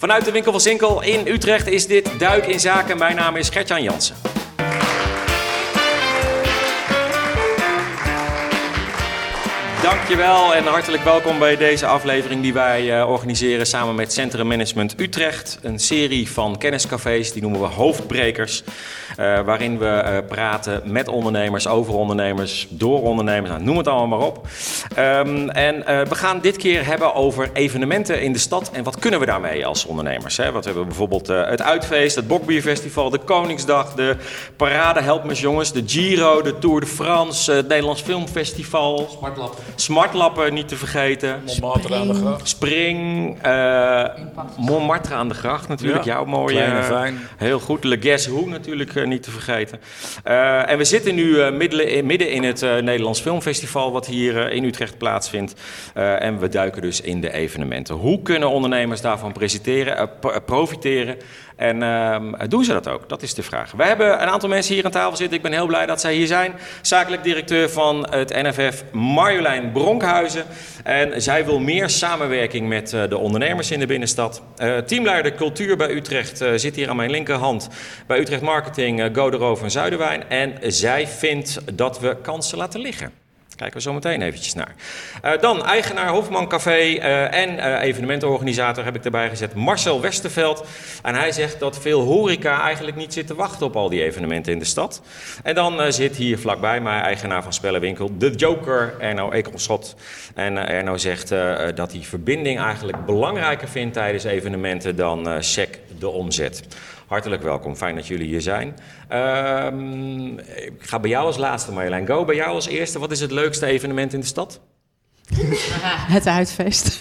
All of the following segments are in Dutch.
Vanuit de winkel van Sinkel in Utrecht is dit Duik in Zaken. Mijn naam is Gertjan Jansen. Dankjewel en hartelijk welkom bij deze aflevering die wij uh, organiseren samen met Centrum Management Utrecht. Een serie van kenniscafés, die noemen we hoofdbrekers. Uh, waarin we uh, praten met ondernemers, over ondernemers, door ondernemers, nou, noem het allemaal maar op. Um, en we gaan dit keer hebben over evenementen in de stad en wat kunnen we daarmee als ondernemers. Hè? Wat hebben we bijvoorbeeld het Uitfeest, het Bokbierfestival, de Koningsdag, de Parade Help Me Jongens, de Giro, de Tour de France, het Nederlands Filmfestival. Smartlappen. Smartlappen niet te vergeten. Montmartre aan de gracht. Spring. Uh, Montmartre aan de gracht natuurlijk. Ja, jouw mooie. Fijn. Heel goed. Le Guess Who natuurlijk uh, niet te vergeten. En we zitten nu midden in, midden in het Nederlands Filmfestival wat hier in Utrecht plaatsvindt. en we duiken dus in de evenementen. Hoe kunnen ondernemers daarvan presenteren, profiteren? En uh, doen ze dat ook? Dat is de vraag. We hebben een aantal mensen hier aan tafel zitten. Ik ben heel blij dat zij hier zijn. Zakelijk directeur van het NFF, Marjolein Bronkhuizen. En zij wil meer samenwerking met uh, de ondernemers in de binnenstad. Uh, teamleider cultuur bij Utrecht uh, zit hier aan mijn linkerhand. Bij Utrecht Marketing, uh, van Zuiderwijn. En zij vindt dat we kansen laten liggen. Kijken we zo meteen eventjes naar. Uh, dan eigenaar Hofman Café uh, en uh, evenementenorganisator heb ik erbij gezet, Marcel Westerveld. En hij zegt dat veel horeca eigenlijk niet zit te wachten op al die evenementen in de stad. En dan zit hier vlakbij mij eigenaar van Spellenwinkel, de Joker, Erno Ekelschot. En Erno zegt dat hij verbinding eigenlijk belangrijker vindt tijdens evenementen dan check de omzet. Hartelijk welkom, fijn dat jullie hier zijn. Um, ik ga bij jou als laatste, Marjolein. Go, bij jou als eerste. Wat is het leukste evenement in de stad? Het uitfeest.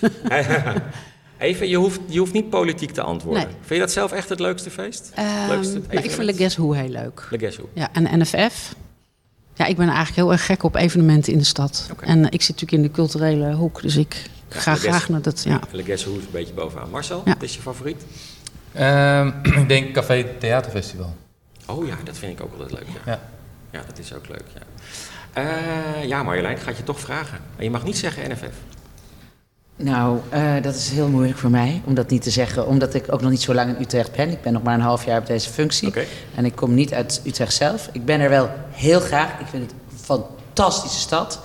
Even, je hoeft, je hoeft niet politiek te antwoorden. Nee. Vind je dat zelf echt het leukste feest? Um, leukste nou, ik vind Le Guess Who heel leuk. Le Guess Who. Ja, en NFF. Ja, ik ben eigenlijk heel erg gek op evenementen in de stad. Okay. En uh, ik zit natuurlijk in de culturele hoek, dus ik ja, ga graag naar dat. Ja. Le Guess Who is een beetje bovenaan. Marcel, ja. wat is je favoriet? Uh, ik denk Café Theaterfestival. Oh ja, dat vind ik ook altijd leuk. Ja, ja. ja dat is ook leuk. Ja, uh, ja Marjolein, ik ga het je toch vragen. Maar je mag niet zeggen NFF. Nou, uh, dat is heel moeilijk voor mij om dat niet te zeggen, omdat ik ook nog niet zo lang in Utrecht ben. Ik ben nog maar een half jaar op deze functie. Okay. En ik kom niet uit Utrecht zelf. Ik ben er wel heel graag. Ik vind het een fantastische stad.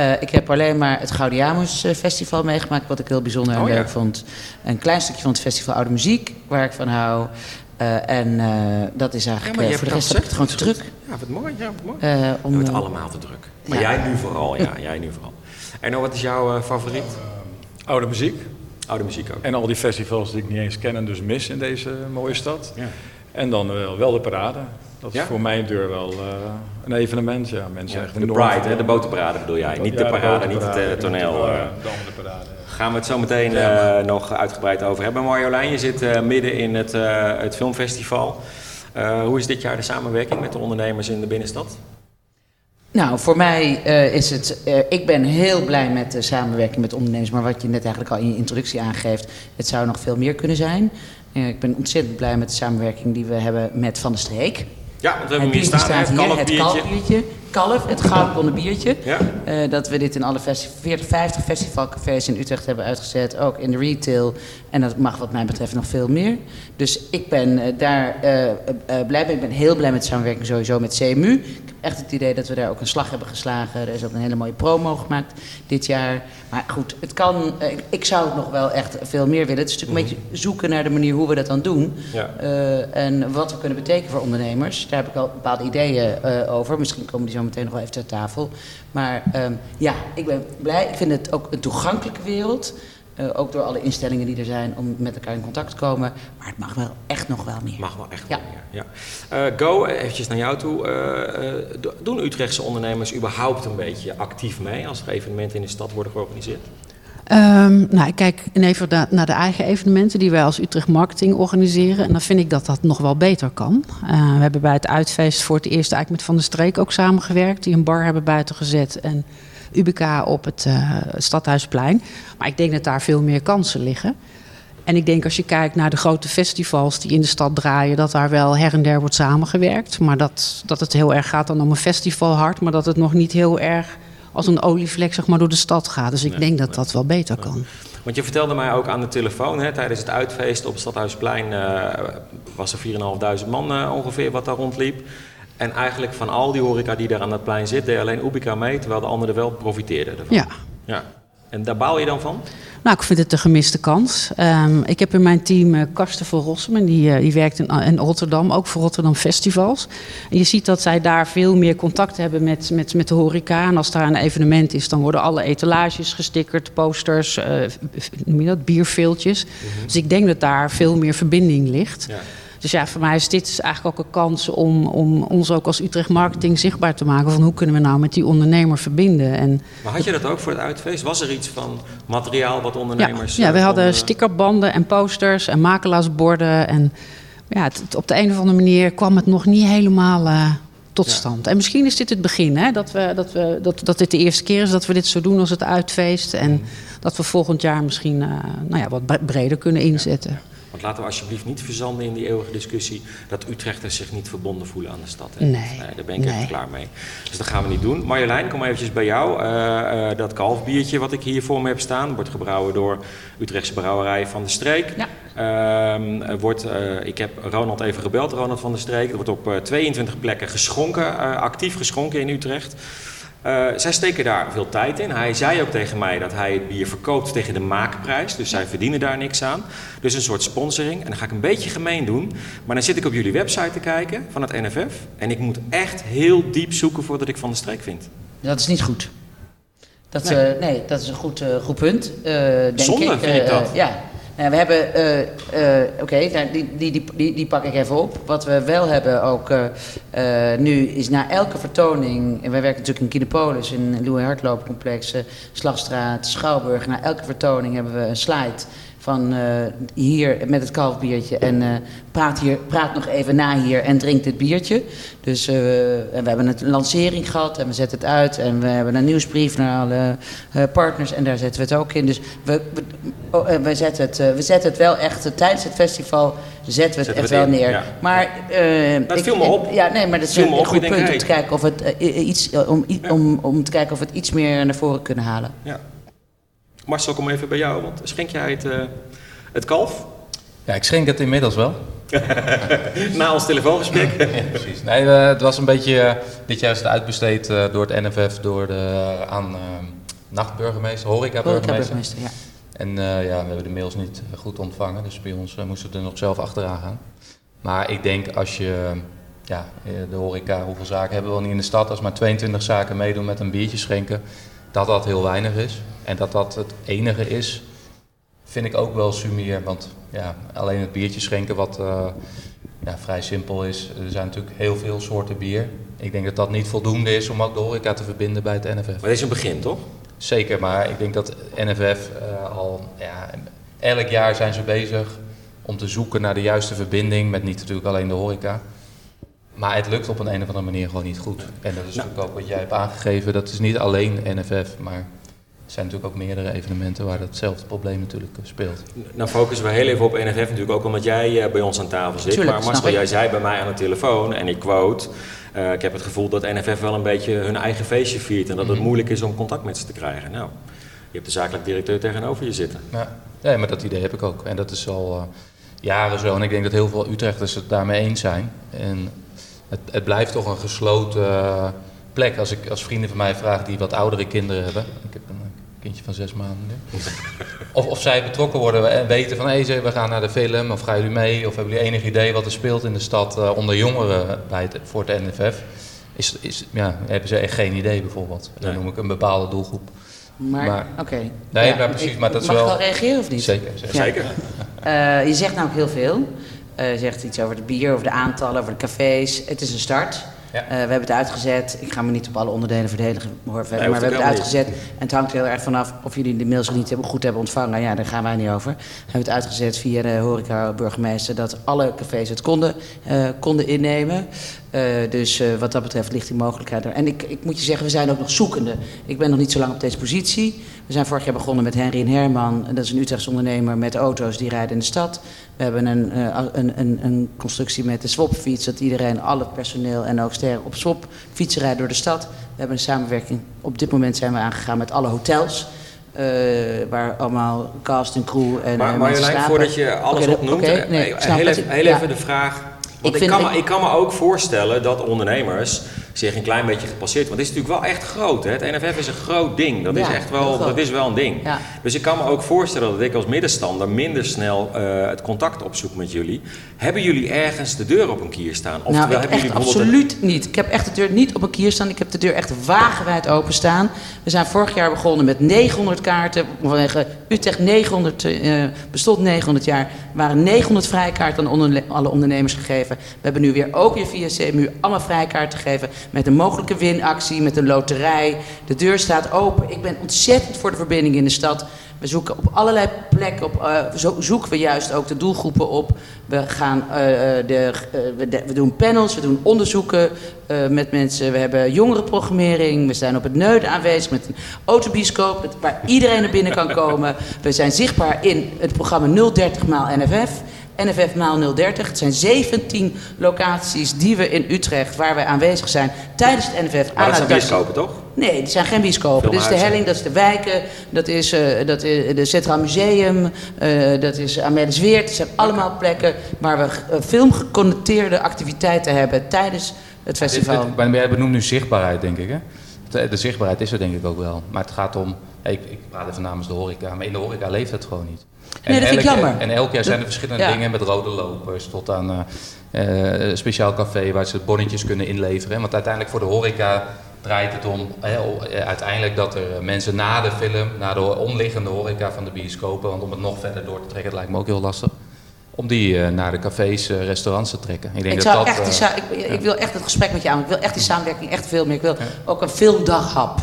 Uh, ik heb alleen maar het Gaudiamus Festival meegemaakt, wat ik heel bijzonder en oh, leuk ja. vond. Een klein stukje van het Festival Oude Muziek, waar ik van hou. Uh, en uh, dat is eigenlijk, ja, voor de rest heb ik het gewoon te druk. Ja, wat mooi. Ja, wat mooi. Uh, om, we hebben het allemaal te druk. Maar ja. jij nu vooral, ja. jij nu vooral. En nou, wat is jouw favoriet? oude muziek. Oude muziek ook. En al die festivals die ik niet eens ken en dus mis in deze mooie stad. Ja. En dan wel de parade. Dat is Ja? voor mijn deur wel een evenement. Ja, mensen Ja, echt de enorm Pride, hè, de boterparade bedoel jij. Niet de parade, niet het eh, toneel. de eh. parade, gaan we het zo meteen eh, nog uitgebreid over hebben. Marjolein, je zit eh, midden in het, eh, het filmfestival. Eh, hoe is dit jaar de samenwerking met de ondernemers in de binnenstad? Nou, voor mij uh, is het. Uh, ik ben heel blij met de samenwerking met ondernemers. Maar wat je net eigenlijk al in je introductie aangeeft, het zou nog veel meer kunnen zijn. Uh, ik ben ontzettend blij met de samenwerking die we hebben met Van der Streek. Ja, want we hebben hier staan, hè, het hier, het kalfbiertje. kalfbiertje. Kalf, het goudblonden biertje. Ja. Uh, dat we dit in alle festi 40, 50 festivalcafés in Utrecht hebben uitgezet. Ook in de retail. En dat mag wat mij betreft nog veel meer. Dus ik ben uh, daar uh, blij mee. Ik ben heel blij met de samenwerking sowieso met CMU. Echt het idee dat we daar ook een slag hebben geslagen. Er is ook een hele mooie promo gemaakt dit jaar. Maar goed, het kan, ik, ik, zou het nog wel echt veel meer willen. Het is natuurlijk mm -hmm. een beetje zoeken naar de manier hoe we dat dan doen. Ja. en wat we kunnen betekenen voor ondernemers. Daar heb ik al bepaalde ideeën over. Misschien komen die zo meteen nog wel even ter tafel. Maar um, ja, ik ben blij. Ik vind het ook een toegankelijke wereld. Uh, ook door alle instellingen die er zijn om met elkaar in contact te komen. Maar het mag wel echt nog wel meer. Mag wel echt ja. wel meer, ja. Uh, Go, eventjes naar jou toe. Uh, doen Utrechtse ondernemers überhaupt een beetje actief mee... als er evenementen in de stad worden georganiseerd? Um, nou, ik kijk even naar de eigen evenementen die wij als Utrecht Marketing organiseren. En dan vind ik dat dat nog wel beter kan. Uh, we hebben bij het uitfeest voor het eerst eigenlijk met Van der Streek ook samengewerkt. Die een bar hebben buiten gezet en UBK op het uh, Stadhuisplein. Maar ik denk dat daar veel meer kansen liggen. En ik denk als je kijkt naar de grote festivals die in de stad draaien, dat daar wel her en der wordt samengewerkt. Maar dat, dat het heel erg gaat dan om een festivalhart, maar dat het nog niet heel erg als een olievlek zeg maar, door de stad gaat. Dus ik Nee, denk dat nee. dat wel beter kan. Want je vertelde mij ook aan de telefoon, hè, tijdens het uitfeest op het Stadhuisplein uh, was er 4.500 man uh, ongeveer wat daar rondliep. En eigenlijk van al die horeca die daar aan het plein zit, deed alleen Ubica mee, terwijl de anderen wel profiteerden ervan. Ja. ja. En daar baal je dan van? Nou, ik vind het een gemiste kans. Um, ik heb in mijn team uh, Karsten van Rossum, en die, uh, die werkt in, in, Rotterdam, ook voor Rotterdam Festivals. En je ziet dat zij daar veel meer contact hebben met, met, met de horeca. En als daar een evenement is, dan worden alle etalages gestickerd, posters, uh, noem je dat, bierveeltjes. Mm -hmm. Dus ik denk dat daar veel meer verbinding ligt. Ja. Dus ja, voor mij is dit eigenlijk ook een kans om, om ons ook als Utrecht Marketing zichtbaar te maken. Van hoe kunnen we nou met die ondernemer verbinden. En maar had je dat ook voor het uitfeest? Was er iets van materiaal wat ondernemers... Ja, ja we hadden stickerbanden en posters en makelaarsborden. En ja, het, het, op de een of andere manier kwam het nog niet helemaal... Uh, tot stand. Ja. En misschien is dit het begin, hè? Dat, we, dat, we, dat, dat dit de eerste keer is dat we dit zo doen als het uitfeest. En mm. dat we volgend jaar misschien uh, nou ja, wat breder kunnen inzetten. Ja. Want laten we alsjeblieft niet verzanden in die eeuwige discussie dat Utrechters zich niet verbonden voelen aan de stad. Nee. nee daar ben ik nee. echt klaar mee. Dus dat gaan we niet doen. Marjolein, kom eventjes bij jou. Uh, uh, dat kalfbiertje wat ik hier voor me heb staan, wordt gebrouwen door Utrechtse Brouwerij van de Streek. Ja. Uh, wordt, ik heb Ronald even gebeld, Ronald van de Streek. Er wordt op 22 plekken geschonken, actief geschonken in Utrecht. Uh, zij steken daar veel tijd in. Hij zei ook tegen mij dat hij het bier verkoopt tegen de maakprijs. Dus zij verdienen daar niks aan. Dus een soort sponsoring. En dan ga ik een beetje gemeen doen. Maar dan zit ik op jullie website te kijken van het NFF. En ik moet echt heel diep zoeken voordat ik van de streek vind. Dat is niet goed. Dat, nee. Uh, nee dat is een goed, uh, goed punt. denk Zonde ik. vind ik dat. ja. Nou, we hebben, uh, uh, oké, okay, die, die, die, die, pak ik even op. Wat we wel hebben ook uh, nu is na elke vertoning, en wij werken natuurlijk in Kinepolis, in Louis Hartloopcomplex, Slagstraat, Schouwburg. Na elke vertoning hebben we een slide van uh, hier met het kalfbiertje en uh, praat, hier, praat nog even na hier en drink dit biertje. Dus uh, en we hebben een lancering gehad en we zetten het uit en we hebben een nieuwsbrief naar alle partners en daar zetten we het ook in. Dus we, we, oh, we, zetten, het, we zetten het wel echt, tijdens het festival zetten we het Zetten echt we het wel in, neer. ja. Maar, Dat viel me op. Ja, nee, maar dat is een op, goed denk, punt om te kijken of het iets, om, om, om te kijken of we het iets meer naar voren kunnen halen. Ja. Marcel, kom even bij jou. Want schenk jij het, uh, het kalf? Ja, ik schenk het inmiddels wel. Na ons telefoongesprek. ja, precies. Nee, uh, het was een beetje uh, dit jaar is het uitbesteed uh, door het NFF door de, aan nachtburgemeester, horeca-burgemeester. Horeca ja. En ja, we hebben de mails niet goed ontvangen, dus bij ons moesten we er nog zelf achteraan gaan. Maar ik denk als je, ja, de horeca, hoeveel zaken hebben we wel niet in de stad, als maar 22 zaken meedoen met een biertje schenken, dat dat heel weinig is. En dat dat het enige is, vind ik ook wel sumier. Want ja, alleen het biertje schenken, wat uh, ja, vrij simpel is. Er zijn natuurlijk heel veel soorten bier. Ik denk dat dat niet voldoende is om ook de horeca te verbinden bij het NFF. Maar dit is een begin, toch? Zeker, maar ik denk dat NFF uh, al... Ja, elk jaar zijn ze bezig om te zoeken naar de juiste verbinding met niet natuurlijk alleen de horeca. Maar het lukt op een, een of andere manier gewoon niet goed. En dat is nou. natuurlijk ook wat jij hebt aangegeven. Dat is niet alleen NFF, maar er zijn natuurlijk ook meerdere evenementen waar datzelfde probleem natuurlijk speelt. Nou focussen we heel even op NFF natuurlijk ook omdat jij uh, bij ons aan tafel zit. Tuurlijk, maar Marcel, jij zei bij mij aan de telefoon, en ik quote... Uh, ik heb het gevoel dat NFF wel een beetje hun eigen feestje viert... en dat het mm. moeilijk is om contact met ze te krijgen. Nou, je hebt de zakelijk directeur tegenover je zitten. Ja, nee, maar dat idee heb ik ook. En dat is al uh, jaren zo. En ik denk dat heel veel Utrechters het daarmee eens zijn. En het, het, blijft toch een gesloten uh, plek. Als ik als vrienden van mij vraag die wat oudere kinderen hebben. Ik heb een kindje van zes maanden nu. Of, of zij betrokken worden en weten van hé, hey, we gaan naar de film of gaan jullie mee? Of hebben jullie enig idee wat er speelt in de stad uh, onder jongeren bij het, voor het NFF? Is, is, ja, hebben ze echt geen idee bijvoorbeeld. Dan Nee. noem ik een bepaalde doelgroep. Maar, Maar- oké. Nee, maar precies, maar dat is mag wel- ik wel reageren of niet? Zeker, zeker. Ja. Zeker. Eh, je zegt nou ook heel veel. Eh, zegt iets over het bier, over de aantallen, over de cafés. Het is een start. Ja. Eh, we hebben het uitgezet. Ik ga me niet op alle onderdelen verdedigen, hoor verder. Nee, maar we hebben het uitgezet. En het hangt heel erg vanaf of jullie de mails niet hebben, goed hebben ontvangen. Ja, daar gaan wij niet over. We hebben het uitgezet via de horeca-burgemeester... dat alle cafés het konden, eh, konden innemen. Eh, dus eh, wat dat betreft ligt die mogelijkheid er. En ik, ik moet je zeggen, we zijn ook nog zoekende. Ik ben nog niet zo lang op deze positie. We zijn vorig jaar begonnen met Henry en Herman. Dat is een Utrechtse ondernemer met auto's die rijden in de stad. We hebben een, eh, een, een, een constructie met de swapfiets... dat iedereen, al het personeel en ook sterren op swap fietsen rijden door de stad. We hebben een samenwerking. Op dit moment zijn we aangegaan met alle hotels... waar allemaal cast en crew en Maar Marjolein, voordat je alles opnoemt, nee, heel, Ja. even de vraag. Want Ik kan, me, ik kan me ook voorstellen dat ondernemers zich een klein beetje gepasseerd... Want het is natuurlijk wel echt groot. Hè? Het NFF is een groot ding. Dat, is, echt wel, dat is wel een ding. Ja. Dus ik kan me ook voorstellen dat ik als middenstander minder snel eh, het contact opzoek met jullie. Hebben jullie ergens de deur op een kier staan? nou, Oftewel, ik hebben jullie bijvoorbeeld een- absoluut niet. Ik heb echt de deur niet op een kier staan. Ik heb de deur echt wagenwijd openstaan. We zijn vorig jaar begonnen met 900 kaarten. Vanwege Utrecht 900, eh, bestond 900 jaar. Waren 900 vrijkaarten aan alle ondernemers gegeven. We hebben nu weer ook weer via CMU allemaal vrijkaarten gegeven. Met een mogelijke winactie, met een loterij. De deur staat open. Ik ben ontzettend voor de verbinding in de stad. We zoeken op allerlei plekken, op, eh, zo zoeken we juist ook de doelgroepen op. We, gaan, eh, eh, de, we, doen panels, we doen onderzoeken met mensen. We hebben jongerenprogrammering. We zijn op het Neuden aanwezig met een autobioscoop waar iedereen naar binnen kan komen. We zijn zichtbaar in het programma 030 maal NFF. NFF maal 030. Het zijn 17 locaties die we in Utrecht, waar wij aanwezig zijn tijdens het NFF. Maar dat zijn bioscopen, toch? Nee, die zijn geen bioscopen. Dat is de. Helling, dat is de Wijken, dat is, eh dat is de Centraal Museum, eh, dat is Amelis Weert. Het zijn allemaal plekken waar we uh, filmgeconnecteerde activiteiten hebben tijdens het festival. Dit- dit- maar jij benoemt nu zichtbaarheid, denk ik. Hè? De, de zichtbaarheid is er denk ik ook wel. Maar het gaat om, ik, ik praat even namens de horeca, maar in de horeca leeft het gewoon niet. En Nee, dat vind ik elk- jammer. En elk jaar zijn er verschillende Ja. dingen met rode lopers tot aan een speciaal café waar ze bonnetjes kunnen inleveren. Want uiteindelijk voor de horeca draait het om eh, uiteindelijk dat er mensen na de film, na de omliggende horeca van de bioscopen, want om het nog verder door te trekken, dat lijkt me ook heel lastig. Om die naar de cafés, restaurants te trekken. Ik denk Ik, dat zou dat, echt die ik, wil echt het gesprek met jou. Ik wil echt die samenwerking echt veel meer. Ik wil ook een filmdaghap.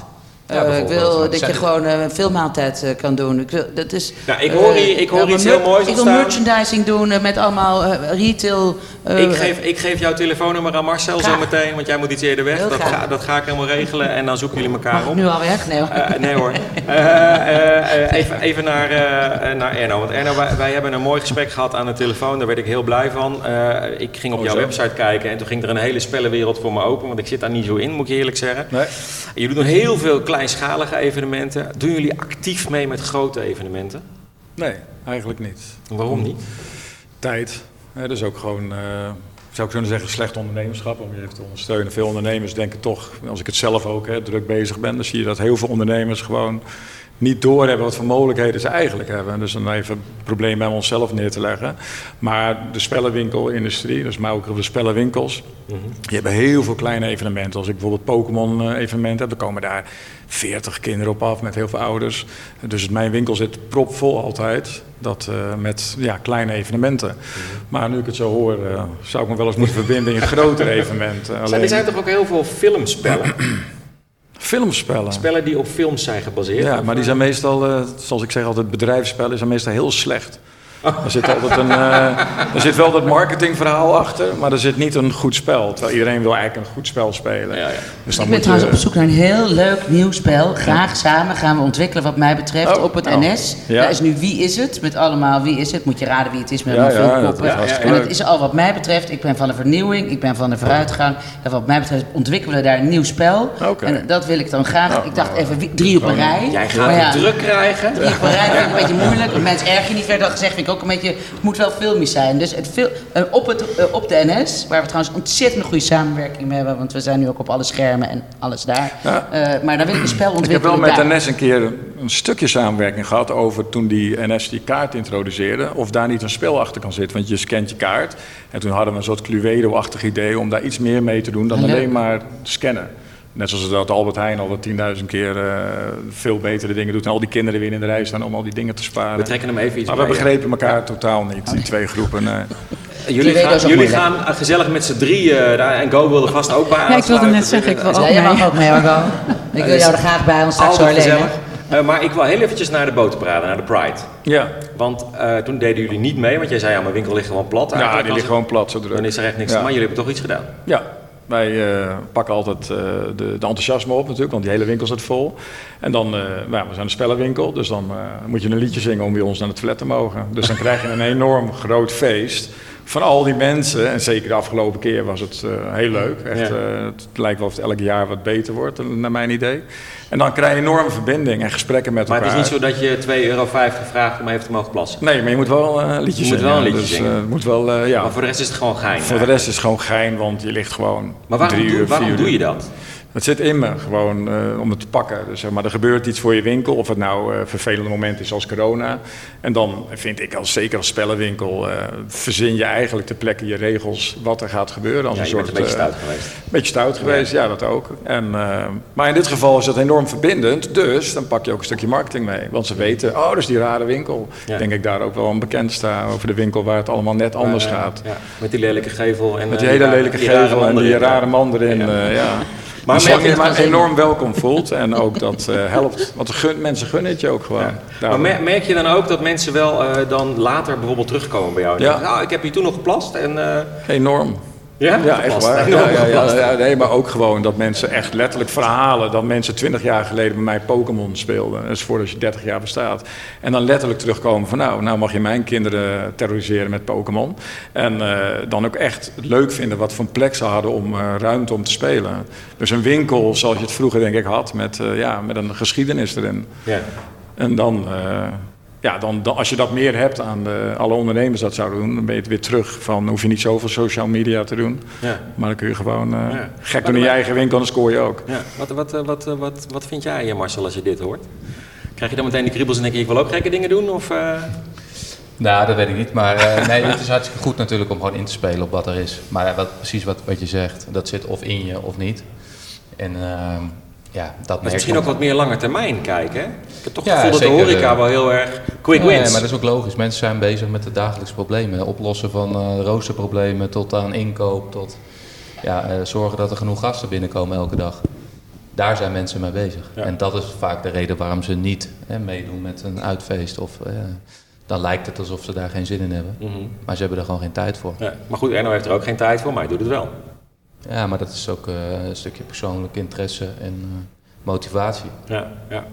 Ja, Eh, ik bijvoorbeeld. wil dat je gewoon eh, een filmmaaltijd eh, kan doen. Ik wil, dat is, Nou, ik hoor eh, hier- ik hoor ja, maar iets heel moois Ik wil merchandising doen eh, met allemaal eh, retail. eh, ik, geef, ik geef jouw telefoonnummer aan Marcel Graag. zo meteen, want jij moet iets eerder weg. Dat ga, dat ga ik helemaal regelen en dan zoeken jullie elkaar Mag ik op. nu al weg? Nee hoor. Eh, nee hoor. Eh, eh, eh, even even naar, eh, eh, naar Erno. Want Erno, wij, wij hebben een mooi gesprek gehad aan de telefoon. Daar werd ik heel blij van. Eh, ik ging op Oh, jouw zo. website kijken en toen ging er een hele spellenwereld voor me open. Want ik zit daar niet zo in, moet ik je eerlijk zeggen. Nee. Jullie doen heel veel kleinschalige evenementen. Doen jullie actief mee met grote evenementen? nee, eigenlijk niet. Waarom niet? Tijd. Dat is ook gewoon, eh, zou ik kunnen zeggen, slecht ondernemerschap om je even te ondersteunen. Veel ondernemers denken toch, als ik het zelf ook hè, druk bezig ben, dan zie je dat heel veel ondernemers gewoon niet doorhebben wat voor mogelijkheden ze eigenlijk hebben. Dus dan even het probleem bij onszelf neer te leggen. Maar de spellenwinkelindustrie, dus maar ook de spellenwinkels, die hebben heel veel kleine evenementen. Als ik bijvoorbeeld Pokémon-evenement heb, dan komen daar 40 kinderen op af met heel veel ouders. Dus mijn winkel zit propvol altijd. Dat, eh, met ja, kleine evenementen. Maar nu ik het zo hoor, eh, zou ik me wel eens moeten verbinden in grotere evenementen. Er Alleen zijn toch ook heel veel filmspellen? filmspellen. Spellen die op films zijn gebaseerd? Ja, maar die eh, zijn meestal, zoals ik zeg altijd, bedrijfsspellen zijn meestal heel slecht. Er zit altijd een, eh, er zit wel dat marketingverhaal achter, maar er zit niet een goed spel. Terwijl iedereen wil eigenlijk een goed spel spelen. Ja, ja. Dus dan Ik ben moet trouwens je, op zoek naar een heel leuk nieuw spel. Graag samen gaan we ontwikkelen wat mij betreft Oh, op het nou, NS. ja. Daar is nu Wie is het? Met allemaal Wie is het? Moet je raden wie het is met Ja, veel dat koppen. en dat leuk. is al wat mij betreft. Ik ben van de vernieuwing, ik ben van de vooruitgang. En wat mij betreft ontwikkelen we daar een nieuw spel. En dat wil ik dan graag. Nou, ik dacht nou, even drie op een rij. Jij gaat Maar het druk krijgen. Drie op een rij vind ik een beetje moeilijk. Want mensen erg je niet verder gezegd. Vind ik ook een beetje. Het moet wel filmisch zijn. Dus het fil- eh, op, het, eh, op de NS, waar we trouwens ontzettend goede samenwerking mee hebben. Want we zijn nu ook op alle schermen en alles daar. Ja. Eh, maar dan wil ik een spel ik heb ontwikkelen. wel met daar. NS een keer een stukje samenwerking gehad over toen die NS die kaart introduceerde. Of daar niet een spel achter kan zitten, want je scant je kaart. En toen hadden we een soort Cluedo-achtig idee om daar iets meer mee te doen dan Leuk. alleen maar scannen. Net zoals dat Albert Heijn al wel 10.000 keer eh, veel betere dingen doet. En al die kinderen weer in de rij staan om al die dingen te sparen. We trekken hem even iets Maar we begrepen elkaar totaal niet, die twee groepen. eh. Jullie, gaan, jullie eh, gezellig met z'n drieën, daar- en Go wilde vast ook bij Ja, ik wilde net zeggen, ik wil Dus ook jij mee. mag ook mee. Ik wil jou er graag bij, want straks zo Altijd gezellig. Eh, maar ik wil heel eventjes naar de botenparade, naar de Pride. Ja, Want eh, toen deden jullie niet mee, want jij zei ja, mijn winkel ligt gewoon plat. ja die ligt gewoon plat zo het- druk. Dan is er echt niks Ja. Maar jullie hebben toch iets gedaan? Ja, wij eh, pakken altijd eh, de, de enthousiasme op natuurlijk, want die hele winkel zit vol. En dan, eh, nou, we zijn een spellenwinkel, dus dan moet je een liedje zingen om bij ons naar het toilet te mogen. Dus dan krijg je een enorm groot feest van al die mensen, en zeker de afgelopen keer was het eh, heel leuk. Echt, Ja. eh, het lijkt wel of het elk jaar wat beter wordt, eh, naar mijn idee. En dan krijg je enorme verbinding en gesprekken met Maar het elkaar. is niet zo dat je 2,50 euro vraagt om even te mogen plassen. Nee, maar je moet wel eh, liedjes Je moet zingen. wel een liedje dus, zingen. moet wel, ja. Maar voor de rest is het gewoon gein. Voor de rest is het gewoon gein, want je ligt gewoon Maar waarom, drie doe, uur, waarom vier doe uur. je dat? Het zit in me, gewoon eh, om het te pakken. Dus, zeg maar, er gebeurt iets voor je winkel, of het nou eh vervelende moment is als corona. En dan vind ik, als, zeker als spellenwinkel, eh, verzin je eigenlijk ter plekke je regels wat er gaat gebeuren. Als Ja, een soort, een beetje stout geweest. beetje stout geweest, ja, dat ook. En, maar in dit geval is dat enorm verbindend. Dus dan pak je ook een stukje marketing mee. Want ze weten, oh, dat is die rare winkel. Ja. Denk ik daar ook wel onbekend sta over de winkel waar het allemaal net anders gaat. Ja, met die lelijke gevel. En, Met die hele lelijke gevel en die rare man erin. Ja. Maar zolang je je maar enorm welkom voelt en ook dat eh, helpt. Want gun, mensen gunnen het je ook gewoon. Maar mer- merk je dan ook dat mensen wel eh, dan later bijvoorbeeld terugkomen bij jou? Ja. zeggen, Nou, ik heb hier toen nog geplast en... eh, Enorm. Ja, Ja, echt waar. Ja, ja, ja, nee, maar ook gewoon dat mensen echt letterlijk verhalen dat mensen 20 jaar geleden bij mij Pokémon speelden. Dat is voordat je 30 jaar bestaat. En dan letterlijk terugkomen van nou, nou mag je mijn kinderen terroriseren met Pokémon. En eh, dan ook echt leuk vinden wat voor plek ze hadden om eh, ruimte om te spelen. Dus een winkel zoals je het vroeger denk ik had, met, eh, ja, met een geschiedenis erin. Ja. En dan, ja, dan, dan, als je dat meer hebt aan de, alle ondernemers dat zouden doen, dan ben je het weer terug van hoef je niet zoveel social media te doen. Ja. Maar dan kun je gewoon eh, Ja. gek doen in je eigen winkel en dan scoor je ook. Ja. Wat, wat, eh, wat, eh, wat, wat vind jij, eh, Marcel, als je dit hoort? Krijg je dan meteen de kriebels en denk je, ik wil ook gekke dingen doen? Of, eh? Nou, dat weet ik niet. Maar eh, nee, het is hartstikke goed natuurlijk om gewoon in te spelen op wat er is. Maar wat, precies wat, wat je zegt, dat zit of in je of niet. En ehm, ja, dat misschien ook wat meer lange termijn kijken, hè? Ik heb toch het Ja, gevoel dat de horeca wel heel erg quick Nee, wins. maar dat is ook logisch. Mensen zijn bezig met de dagelijkse problemen. Oplossen van eh roosterproblemen tot aan inkoop, tot ja, eh, zorgen dat er genoeg gasten binnenkomen elke dag. Daar zijn mensen mee bezig. Ja. En dat is vaak de reden waarom ze niet hè, meedoen met een uitfeest. Of eh, dan lijkt het alsof ze daar geen zin in hebben. Mhm. Maar ze hebben er gewoon geen tijd voor. Ja. Maar goed, Erno heeft er ook geen tijd voor, maar hij doet het wel. Ja, maar dat is ook eh, een stukje persoonlijk interesse en eh, motivatie. Ja, ja.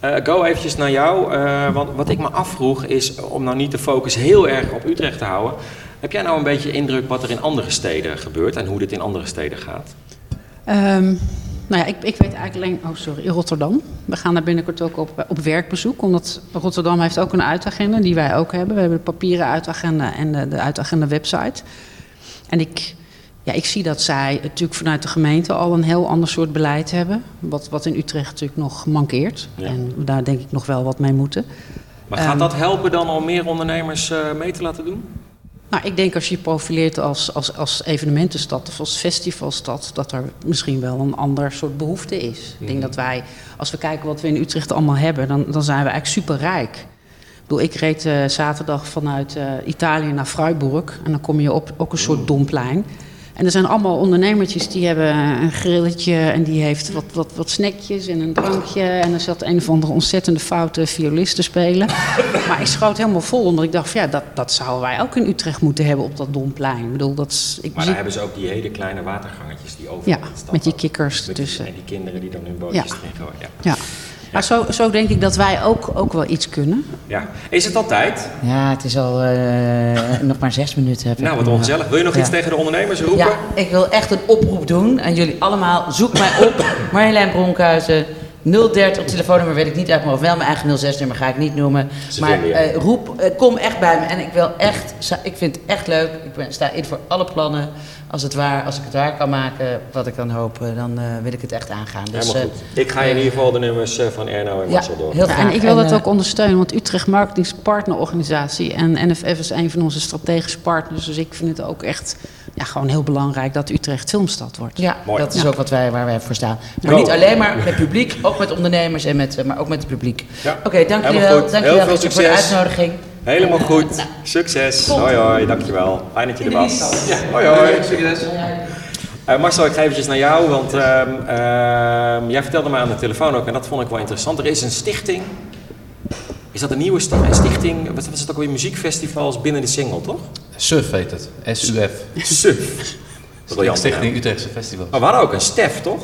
Eh, go eventjes naar jou. eh, want wat ik me afvroeg is, om nou niet de focus heel erg op Utrecht te houden. Heb jij nou een beetje indruk wat er in andere steden gebeurt en hoe dit in andere steden gaat? Ehm, nou ja, ik, ik weet eigenlijk alleen... Oh, sorry, in Rotterdam. We gaan daar binnenkort ook op, op werkbezoek. Omdat Rotterdam heeft ook een uitagenda, die wij ook hebben. We hebben de papieren uitagenda en de, de uitagenda website. En ik, ja, ik zie dat zij natuurlijk vanuit de gemeente al een heel ander soort beleid hebben. Wat, wat in Utrecht natuurlijk nog mankeert. Ja. En daar denk ik nog wel wat mee moeten. Maar gaat Ehm. dat helpen dan om meer ondernemers eh, mee te laten doen? Nou, ik denk als je je profileert als, als, als evenementenstad of als festivalstad, dat er misschien wel een ander soort behoefte is. Ik denk dat wij, als we kijken wat we in Utrecht allemaal hebben, dan, dan zijn we eigenlijk superrijk. Ik bedoel, ik reed eh, zaterdag vanuit eh, Italië naar Freiburg en dan kom je op ook een soort domplein. En er zijn allemaal ondernemertjes die hebben een grilletje en die heeft wat, wat, wat snackjes en een drankje. En er zat een of andere ontzettende foute violist te spelen. Maar ik schoot helemaal vol, omdat ik dacht, ja, dat, dat zouden wij ook in Utrecht moeten hebben op dat domplein. Ik bedoel, dat is, ik Maar zie- daar hebben ze ook die hele kleine watergangetjes die overal ja, met die kikkers tussen. En die kinderen die dan hun bootjes Ja. gooien. Ja. Ja. Maar zo, zo denk ik dat wij ook, ook wel iets kunnen. ja. Is het al tijd? Ja, het is al eh, nog maar zes minuten. Heb Nou, wat ongezellig. Wil je nog Ja. iets tegen de ondernemers roepen? Ja, ik wil echt een oproep doen aan jullie allemaal. Zoek mij op, Marjolein Bronkhuizen. 030 telefoonnummer weet ik niet uit mijn hoofd. Wel mijn eigen 06-nummer ga ik niet noemen. Ze maar eh, roep, eh, kom echt bij me. En ik wil echt, ik vind het echt leuk. Ik ben, sta in voor alle plannen. Als, het waar, als ik het waar kan maken, wat ik dan hoop, eh, dan eh, wil ik het echt aangaan. Dus, Helemaal eh, goed. Ik ga je in ieder geval de nummers eh, van Erno en ja, Marcel door. heel graag. en ik wil dat ook ondersteunen, want Utrecht Marketing is partnerorganisatie. En NFF is een van onze strategische partners. Dus ik vind het ook echt ja, gewoon heel belangrijk dat Utrecht filmstad wordt. Ja, Mooi. dat is Ja. ook wat wij, waar wij voor staan. Maar Go. niet alleen maar met publiek, ook met ondernemers, en met, maar ook met het publiek. Ja. Oké, dank jullie Helemaal wel. Dank voor de succes. uitnodiging. Helemaal goed. Succes. Hoi hoi, dankjewel. Fijn dat je er was. Hoi hoi. Eh, Marcel, ik ga eventjes naar jou, want ehm, ehm, jij vertelde me aan de telefoon ook, en dat vond ik wel interessant. Er is een stichting. Is dat een nieuwe stichting? Wat is het ook weer? Muziekfestivals binnen de single, toch? SUF heet het. SUF. SUF. Stichting ja. Utrechtse Festival. Maar we hadden ook een STEF, toch?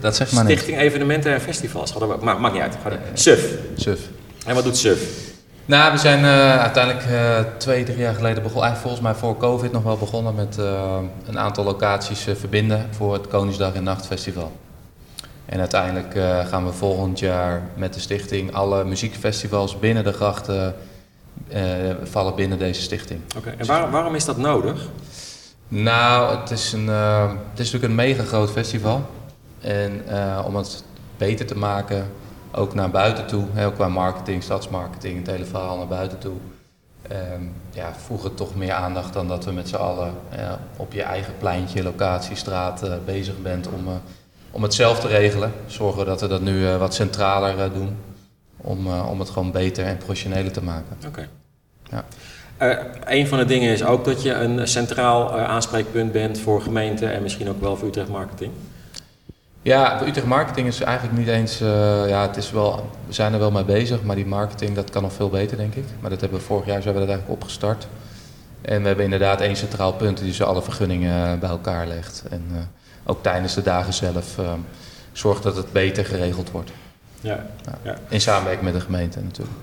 Dat zegt maar niet. Stichting Evenementen en Festivals. Hadden we, maar maakt niet uit. Een- SUF. SUF. En wat doet SUF? Nou, we zijn uh, uiteindelijk uh, twee, drie jaar geleden begonnen. Eigenlijk volgens mij voor COVID nog wel begonnen met uh, een aantal locaties verbinden voor het Koningsdag en Nachtfestival. En uiteindelijk gaan we volgend jaar met de stichting alle muziekfestivals binnen de grachten vallen binnen deze stichting. Oké, en waar, waarom is dat nodig? Nou, het is, een, het is natuurlijk een mega groot festival. En om het beter te maken, ook naar buiten toe, heel qua marketing, stadsmarketing, het hele verhaal naar buiten toe. Um, ja, voegen toch meer aandacht dan dat we met z'n allen op je eigen pleintje, locatie, straat uh, bezig bent om, uh, om het zelf te regelen. Zorgen dat we dat nu wat centraler doen om, om het gewoon beter en professioneler te maken. Oké. Okay. Ja. een van de dingen is ook dat je een centraal aanspreekpunt bent voor gemeenten en misschien ook wel voor Utrecht Marketing. Ja, Utrecht Marketing is eigenlijk niet eens. Uh, ja, het is wel, we zijn er wel mee bezig, maar die marketing dat kan nog veel beter, denk ik. Maar dat hebben we vorig jaar zijn we dat eigenlijk opgestart. En we hebben inderdaad één centraal punt die ze alle vergunningen eh, bij elkaar legt. En uh, ook tijdens de dagen zelf uh, zorgt dat het beter geregeld wordt. Ja. ja. In samenwerking met de gemeente natuurlijk.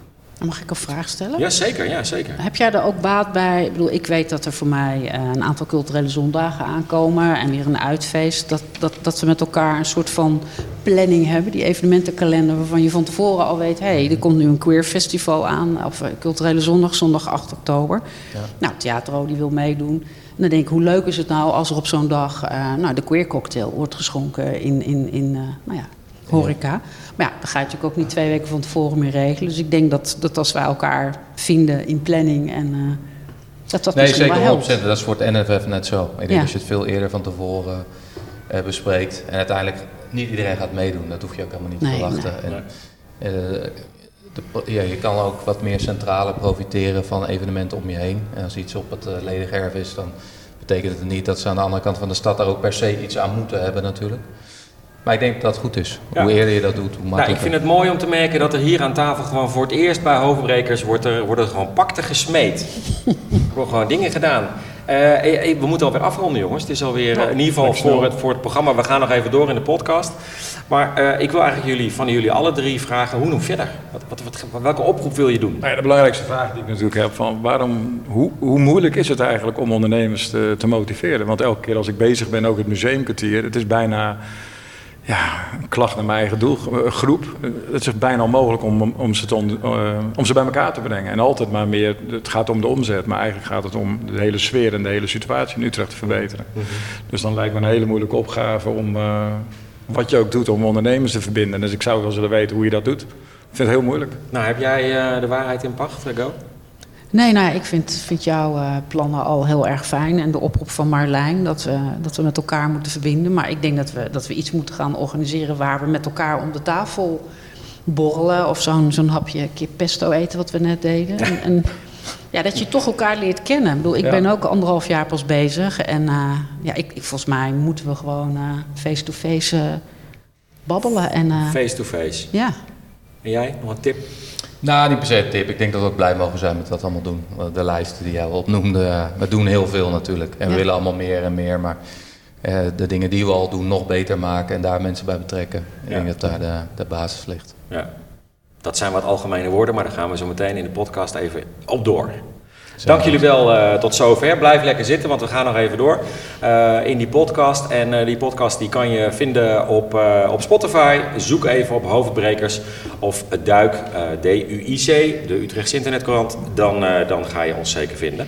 Mag ik een vraag stellen? Ja, zeker. Ja, zeker. Heb jij er ook baat bij? Ik bedoel, ik weet dat er voor mij uh, een aantal culturele zondagen aankomen en weer een uitfeest. Dat, dat, dat we met elkaar een soort van planning hebben, die evenementenkalender, waarvan je van tevoren al weet: hé, hey, er komt nu een queer festival aan, of uh, culturele zondag, zondag 8 oktober. Ja. Nou, Theatro die wil meedoen. En dan denk ik, hoe leuk is het nou als er op zo'n dag uh, nou, de queer cocktail wordt geschonken in, in, in nou ja, horeca. Maar ja, dat ga je natuurlijk ook niet twee weken van tevoren meer regelen. Dus ik denk dat, dat als wij elkaar vinden in planning en... Uh, dat dat nee, zeker wel opzetten. Dat is voor het NFF net zo. Ik denk ja. als je het veel eerder van tevoren uh, bespreekt. En uiteindelijk niet iedereen gaat meedoen. Dat hoef je ook helemaal niet nee, te verwachten. Nee. En, uh, de, ja, je kan ook wat meer centrale profiteren van evenementen om je heen. En als iets op het uh, ledig erf is, dan betekent het niet dat ze aan de andere kant van de stad daar ook per se iets aan moeten hebben natuurlijk. Maar ik denk dat het goed is. Ja. Hoe eerder je dat doet, hoe makkelijker. Nou, ik vind het mooi om te merken dat er hier aan tafel gewoon voor het eerst bij hoofdbrekers wordt er, worden er gewoon pakten gesmeed. er worden gewoon dingen gedaan. Uh, we moeten alweer afronden, jongens. Het is alweer uh, in ieder geval voor het, voor het programma. We gaan nog even door in de podcast. Maar uh, ik wil eigenlijk jullie, van jullie alle drie vragen: hoe nog verder? Wat, wat, wat, welke oproep wil je doen? Nou ja, de belangrijkste vraag die ik natuurlijk heb: van waarom, hoe, hoe moeilijk is het eigenlijk om ondernemers te, te motiveren? Want elke keer als ik bezig ben, ook het museumkwartier, het is bijna ja, een klacht naar mijn eigen doelgroep. Het is bijna onmogelijk om, om, ze te on, uh, om ze bij elkaar te brengen. En altijd maar meer, het gaat om de omzet, maar eigenlijk gaat het om de hele sfeer en de hele situatie in Utrecht te verbeteren. Mm -hmm. Dus dan lijkt me een hele moeilijke opgave om, uh, wat je ook doet, om ondernemers te verbinden. Dus ik zou wel willen weten hoe je dat doet. Ik vind het heel moeilijk. Nou, heb jij uh, de waarheid in pacht, Go? Nee, nou, ik vind, vind jouw uh, plannen al heel erg fijn. En de oproep van Marlijn, dat we, dat we met elkaar moeten verbinden. Maar ik denk dat we, dat we iets moeten gaan organiseren waar we met elkaar om de tafel borrelen. Of zo'n zo'n hapje kip pesto eten, wat we net deden. En, en ja, dat je toch elkaar leert kennen. Ik bedoel, ik ja. ben ook anderhalf jaar pas bezig. En uh, ja, ik, ik, volgens mij moeten we gewoon uh, face-to-face -face, babbelen. En, face-to-face? -face. Ja. En jij, nog een tip? Nou, niet per se een tip. Ik denk dat we ook blij mogen zijn met wat we allemaal doen. De lijsten die jij opnoemde, we doen heel veel natuurlijk. En we willen allemaal meer en meer. Maar uh, de dingen die we al doen nog beter maken en daar mensen bij betrekken. Ik ja. denk dat daar de, de basis ligt. Ja. Dat zijn wat algemene woorden, maar daar gaan we zo meteen in de podcast even op door. Dank jullie wel uh, tot zover. Blijf lekker zitten, want we gaan nog even door uh, in die podcast. En uh, die podcast die kan je vinden op, op Spotify. Zoek even op Hoofdbrekers of Duik, D-U-I-C, de Utrechtse internetkrant. Dan, dan ga je ons zeker vinden.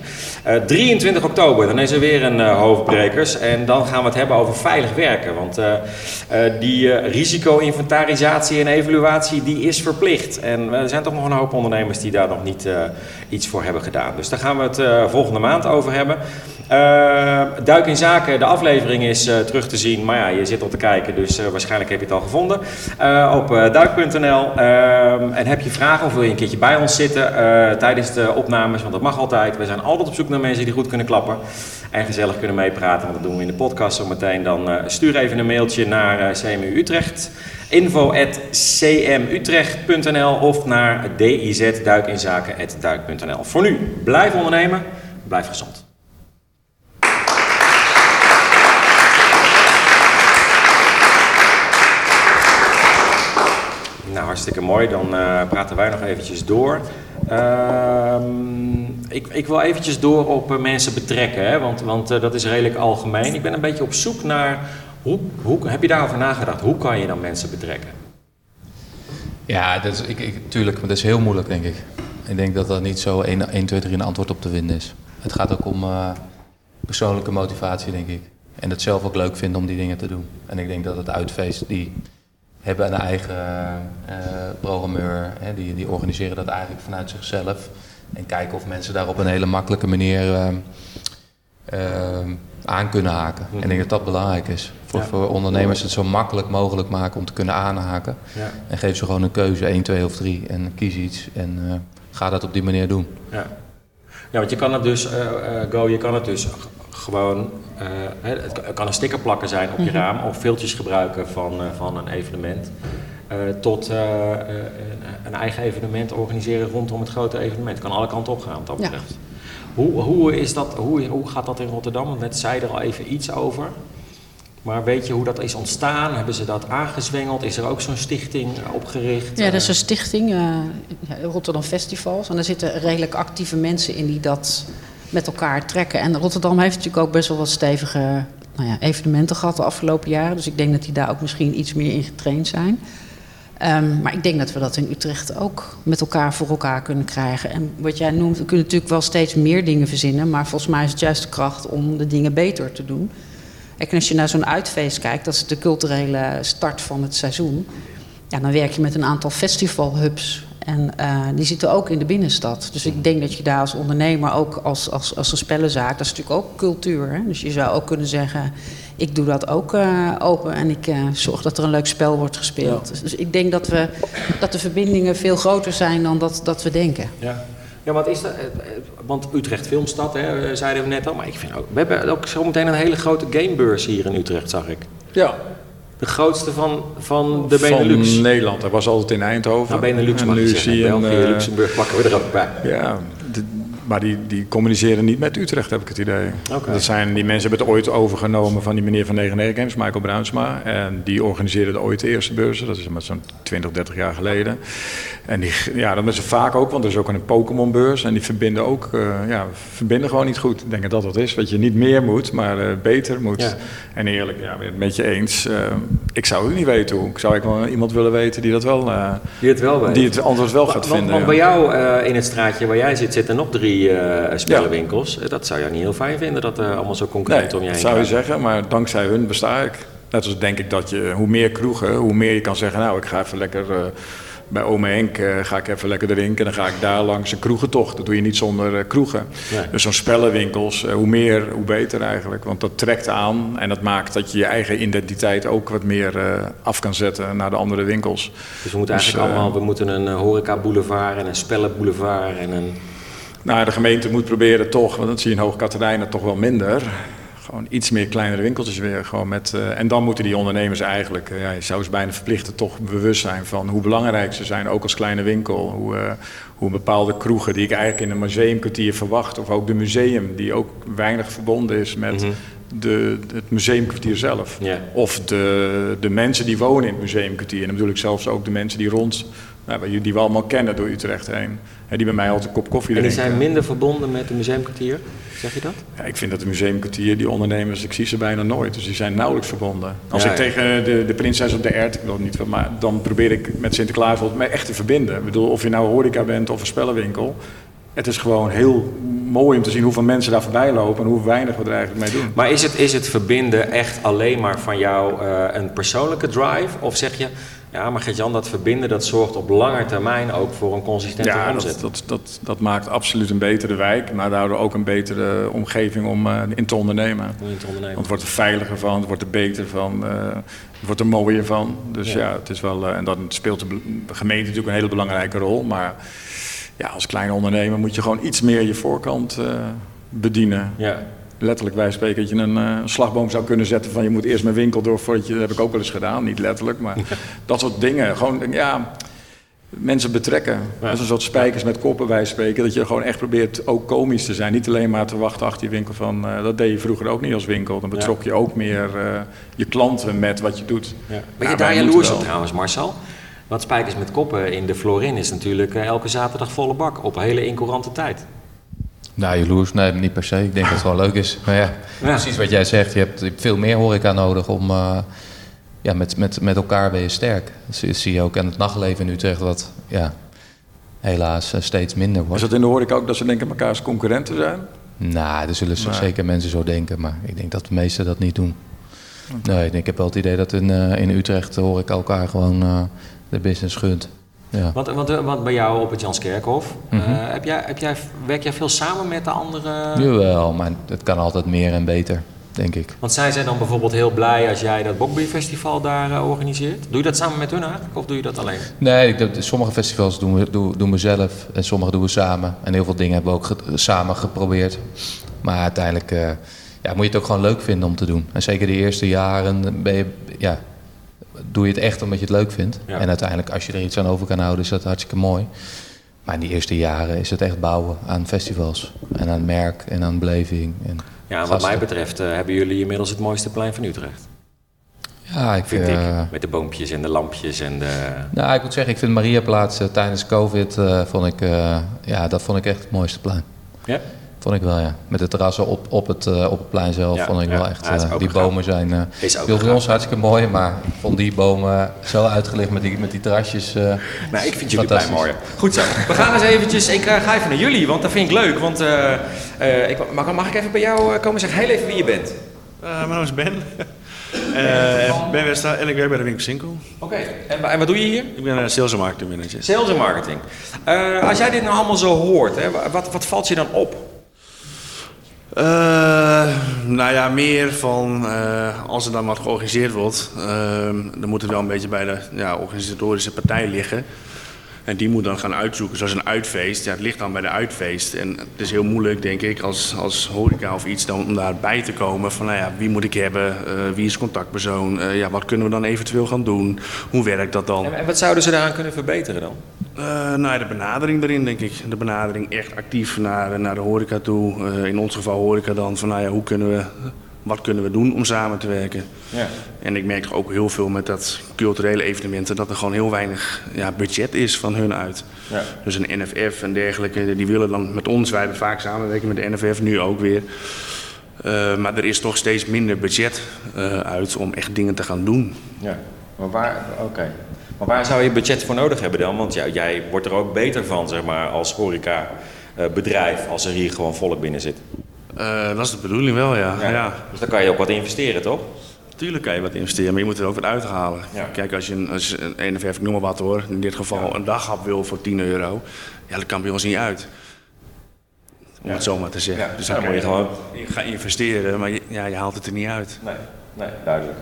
23 oktober, dan is er weer een Hoofdbrekers. En dan gaan we het hebben over veilig werken. Want die risico-inventarisatie en evaluatie die is verplicht. En er zijn toch nog een hoop ondernemers die daar nog niet iets voor hebben gedaan. Dus gaan we het uh, volgende maand over hebben. Uh, Duik in Zaken, de aflevering is uh, terug te zien. Maar ja, je zit al te kijken, dus waarschijnlijk heb je het al gevonden. op duik.nl. en heb je vragen of wil je een keertje bij ons zitten tijdens de opnames? Want dat mag altijd. We zijn altijd op zoek naar mensen die goed kunnen klappen. En gezellig kunnen meepraten, want dat doen we in de podcast zometeen. Dan stuur even een mailtje naar CMU Utrecht info.cmutrecht.nl of naar dizduikinzaken.duik.nl. Voor nu, blijf ondernemen, blijf gezond. Nou, hartstikke mooi. Dan uh, praten wij nog eventjes door. Ehm, ik, ik wil eventjes door op eh, mensen betrekken, hè, want, want eh, dat is redelijk algemeen. Ik ben een beetje op zoek naar, hoe, hoe, heb je daarover nagedacht? Hoe kan je dan mensen betrekken? Ja, dat is, ik, ik, tuurlijk, maar dat is heel moeilijk, denk ik. Ik denk dat er niet zo 1, 1 2, 3 een antwoord op te vinden is. Het gaat ook om uh, persoonlijke motivatie, denk ik. En het zelf ook leuk vinden om die dingen te doen. En ik denk dat het uitfeest, die hebben een eigen uh, programmeur, hè, die, die organiseren dat eigenlijk vanuit zichzelf. En kijken of mensen daar op een hele makkelijke manier uh, aan kunnen haken. En ik denk dat dat belangrijk is. Voor, ja. voor ondernemers het zo makkelijk mogelijk maken om te kunnen aanhaken. Ja. En geef ze gewoon een keuze, 1, 2 of 3 en kies iets. En uh, ga dat op die manier doen. Ja, ja want je kan het dus, uh, uh, Go, je kan het dus gewoon, het kan een sticker plakken zijn op je Mhm. raam of filtjes gebruiken van, van een evenement. tot een eigen evenement organiseren rondom het grote evenement. kan alle kanten op gaan wat dat betreft. Ja. Hoe, hoe, is dat, hoe, hoe gaat dat in Rotterdam? Want net zei er al even iets over. Maar weet je hoe dat is ontstaan? Hebben ze dat aangezwengeld? Is er ook zo'n stichting opgericht? Ja, dat is een stichting, uh, Rotterdam Festivals. En daar zitten redelijk actieve mensen in die dat met elkaar trekken. En Rotterdam heeft natuurlijk ook best wel wat stevige nou ja, evenementen gehad de afgelopen jaren. Dus ik denk dat die daar ook misschien iets meer in getraind zijn. Um, maar ik denk dat we dat in Utrecht ook met elkaar voor elkaar kunnen krijgen. En wat jij noemt, we kunnen natuurlijk wel steeds meer dingen verzinnen. Maar volgens mij is het juist de kracht om de dingen beter te doen. En als je naar zo'n uitfeest kijkt, dat is de culturele start van het seizoen. Ja, dan werk je met een aantal festivalhubs. En uh, die zitten ook in de binnenstad. Dus ik denk dat je daar als ondernemer ook als, als, als een spellenzaak... dat is natuurlijk ook cultuur. Hè? Dus je zou ook kunnen zeggen... ik doe dat ook uh, open en ik uh, zorg dat er een leuk spel wordt gespeeld. Ja. Dus ik denk dat, we, dat de verbindingen veel groter zijn dan dat, dat we denken. Ja. Ja, wat is dat? Want Utrecht Filmstad, hè, zeiden we net al. Maar ik vind ook, we hebben ook zometeen een hele grote gamebeurs hier in Utrecht, zag ik. Ja. De grootste van, van de Benelux. Van Nederland. Dat was altijd in Eindhoven. Nou, Benelux en mag nu je zeggen. zie je België, uh, Luxemburg pakken we er ook bij. Ja, maar die, die communiceren niet met Utrecht, heb ik het idee. Okay. Dat zijn, die mensen hebben het ooit overgenomen van die meneer van 99 Games, Michael Bruinsma. En die organiseerde ooit de eerste beurzen. Dat is maar zo'n 20, 30 jaar geleden. En die, ja, dat is vaak ook, want er is ook een Pokémon-beurs. En die verbinden ook, uh, ja, verbinden gewoon niet goed. Ik denk dat dat wat is. Dat je niet meer moet, maar uh, beter moet. Ja. En eerlijk, ja, ben het met je eens. Uh, ik zou het niet weten hoe. Ik zou ik wel iemand willen weten die dat wel, die het, wel weet. die het antwoord wel gaat want, vinden. Want bij jou in het straatje waar jij zit, zitten nog drie uh, spellenwinkels. Ja. Dat zou je niet heel fijn vinden, dat allemaal zo concreet nee, om je heen dat zou je gaat. zeggen, maar dankzij hun besta ik. Net als denk ik dat je, hoe meer kroegen, hoe meer je kan zeggen, nou ik ga even lekker... Uh, bij Ome Henk uh, ga ik even lekker drinken. Dan ga ik daar langs een kroegentocht. Dat doe je niet zonder uh, kroegen. Nee. Dus zo'n spellenwinkels, uh, hoe meer, hoe beter eigenlijk. Want dat trekt aan en dat maakt dat je je eigen identiteit ook wat meer af kan zetten naar de andere winkels. Dus we moeten eigenlijk dus, allemaal, we moeten een horeca boulevard en een spellenboulevard en een... Nou, de gemeente moet proberen toch, want dat zie je in Hoog Katerijnen toch wel minder gewoon iets meer kleinere winkeltjes weer. Gewoon met, uh, en dan moeten die ondernemers eigenlijk, uh, ja, je zou ze bijna verplichten, toch bewust zijn van hoe belangrijk ze zijn, ook als kleine winkel. Hoe, uh, hoe bepaalde kroegen die ik eigenlijk in een museumkwartier verwacht, of ook de museum, die ook weinig verbonden is met. Mm -hmm. De, het museumkwartier zelf. Yeah. Of de, de mensen die wonen in het museumkwartier. En dan bedoel ik zelfs ook de mensen die rond, nou, die we allemaal kennen door Utrecht heen. En die bij mij altijd een kop koffie En die drinken. zijn minder verbonden met het museumkwartier? Zeg je dat? Ja, ik vind dat de museumkwartier, die ondernemers, ik zie ze bijna nooit. Dus die zijn nauwelijks verbonden. Als Ja, ik ja. tegen de, de prinses op de ert, ik wil het niet van, maar dan probeer ik met Sinterklaas wel mij echt te verbinden. Ik bedoel, of je nou horeca bent of een spellenwinkel. Het is gewoon heel mooi om te zien hoeveel mensen daar voorbij lopen en hoe weinig we er eigenlijk mee doen. Maar is het, is het verbinden echt alleen maar van jou uh, een persoonlijke drive? Of zeg je, ja, maar Gert-Jan, dat verbinden dat zorgt op lange termijn ook voor een consistente ja, omzet? dat, dat, dat, dat, maakt absoluut een betere wijk, maar daardoor ook een betere omgeving om uh, in te ondernemen. Om in te ondernemen. Want het wordt er veiliger van, het wordt er beter van, uh, het wordt er mooier van. Dus ja, ja het is wel, uh, en dan speelt de gemeente natuurlijk een hele belangrijke rol, maar ja, als kleine ondernemer moet je gewoon iets meer je voorkant bedienen. Ja. Letterlijk wij spreken dat je een, uh, een, slagboom zou kunnen zetten van je moet eerst mijn winkel door voordat je, dat heb ik ook wel eens gedaan, niet letterlijk, maar dat soort dingen. Gewoon, ja, mensen betrekken. Ja. Dat is een soort spijkers met koppen wij spreken, dat je gewoon echt probeert ook komisch te zijn. Niet alleen maar te wachten achter je winkel van, uh, dat deed je vroeger ook niet als winkel. Dan betrok ja. je ook meer uh, je klanten met wat je doet. Ja. Ben je daar jaloers op trouwens, Marcel? Want Spijkers met Koppen in de Florin is natuurlijk eh, elke zaterdag volle bak op een hele incourante tijd. Nou, jaloers, nee, niet per se. Ik denk dat het wel leuk is. Maar ja, precies wat jij zegt. Je hebt, veel meer horeca nodig om... eh, ja, met, met, met elkaar ben je sterk. Dat zie, je ook aan het nachtleven in Utrecht, wat ja, helaas eh, steeds minder Is wordt. dat in de horeca ook dat ze denken elkaars concurrenten zijn? Nou, er zullen zeker mensen zo denken, maar ik denk dat de meesten dat niet doen. Nee, ik, heb wel het idee dat in, eh, in Utrecht hoor ik elkaar gewoon de business gunt. Ja. Want, want, want bij jou op het Janskerkhof, eh, Mhm. heb jij, heb jij, werk jij veel samen met de andere... Jawel, maar het kan altijd meer en beter, denk ik. Want zijn zij dan bijvoorbeeld heel blij als jij dat Bokbierfestival daar eh, organiseert? Doe je dat samen met hun eigenlijk of doe je dat alleen? Nee, ik, dat- sommige festivals doen we, doen, doen we zelf en sommige doen we samen. En heel veel dingen hebben we ook ge- samen geprobeerd. Maar uiteindelijk eh, ja, moet je het ook gewoon leuk vinden om te doen. En zeker de eerste jaren ben je, ja, doe je het echt omdat je het leuk vindt. Ja. En uiteindelijk als je er iets aan over kan houden is dat hartstikke mooi. Maar in die eerste jaren is het echt bouwen aan festivals. En aan merk en aan beleving. En Ja, wat gasten. mij betreft eh, hebben jullie inmiddels het mooiste plein van Utrecht. Ja, ik Vind eh, ik. Met de boompjes en de lampjes en de... Nou, ik moet zeggen, ik vind Mariaplaats eh, tijdens COVID, eh, vond ik, eh, ja, dat vond ik echt het mooiste plein. Ja? Vond ik wel, ja. Met de terrassen op, op, het, eh, op het plein zelf Ja, vond ik ja. wel echt... Ja, eh, die bomen zijn... eh Is ook gaaf. ons hartstikke mooi, maar ik vond die bomen zo uitgelicht met die, met die terrasjes. eh, Nou, ik vind jullie blij fantastisch. mooier. Goed zo. We gaan eens eventjes... Ik ga even naar jullie, want dat vind ik leuk. Want eh, eh, ik, mag, mag ik even bij jou eh, komen zeggen heel even wie je bent? Eh, mijn naam is Ben. Eh ben Westra en ik werk bij de winkel Sinkel. Oké. En, en wat doe je hier? Ik ben uh, sales en marketing manager. Sales en marketing. Eh, als jij dit nou allemaal zo hoort, hè, wa- wat, wat valt je dan op? Eh, nou ja, meer van eh, als er dan wat georganiseerd wordt, eh, dan moet het wel een beetje bij de ja, organisatorische partij liggen. En die moet dan gaan uitzoeken, zoals een uitfeest. Ja, het ligt dan bij de uitfeest. En het is heel moeilijk, denk ik, als, als horeca of iets, dan, om daarbij te komen. Van, nou ja, wie moet ik hebben? Eh, wie is contactpersoon? Ja, wat kunnen we dan eventueel gaan doen? Hoe werkt dat dan? En wat zouden ze daaraan kunnen verbeteren dan? Eh, nou, ja, de benadering erin, denk ik. De benadering echt actief naar, naar de horeca toe. Eh, in ons geval horeca dan van, nou ja, hoe kunnen we, wat kunnen we doen om samen te werken? Ja. En ik merk toch ook heel veel met dat culturele evenementen dat er gewoon heel weinig ja, budget is van hun uit. Ja. Dus een NFF en dergelijke, die willen dan met ons, wij hebben vaak samenwerking met de NFF, nu ook weer. Eh, maar er is toch steeds minder budget uit om echt dingen te gaan doen. Ja. Maar waar, oké. Maar waar zou je budget voor nodig hebben dan? Want ja, jij wordt er ook beter van, zeg maar, als horeca eh, bedrijf, als er hier gewoon volk binnen zit. Eh, dat is de bedoeling wel, ja. ja. Dus dan kan je ook wat investeren, toch? Tuurlijk kan je wat investeren, maar je moet er ook wat uithalen. Ja. Kijk, als je een, als je een NFF, ik noem maar wat hoor, in dit geval een daghap wil voor 10 euro, ja, dat kan bij ons niet uit. Om Ja. het zo maar te zeggen. Ja, dus dan dan moet je gewoon- je gaat investeren, maar je, ja, je haalt het er niet uit. Nee, nee, duidelijk.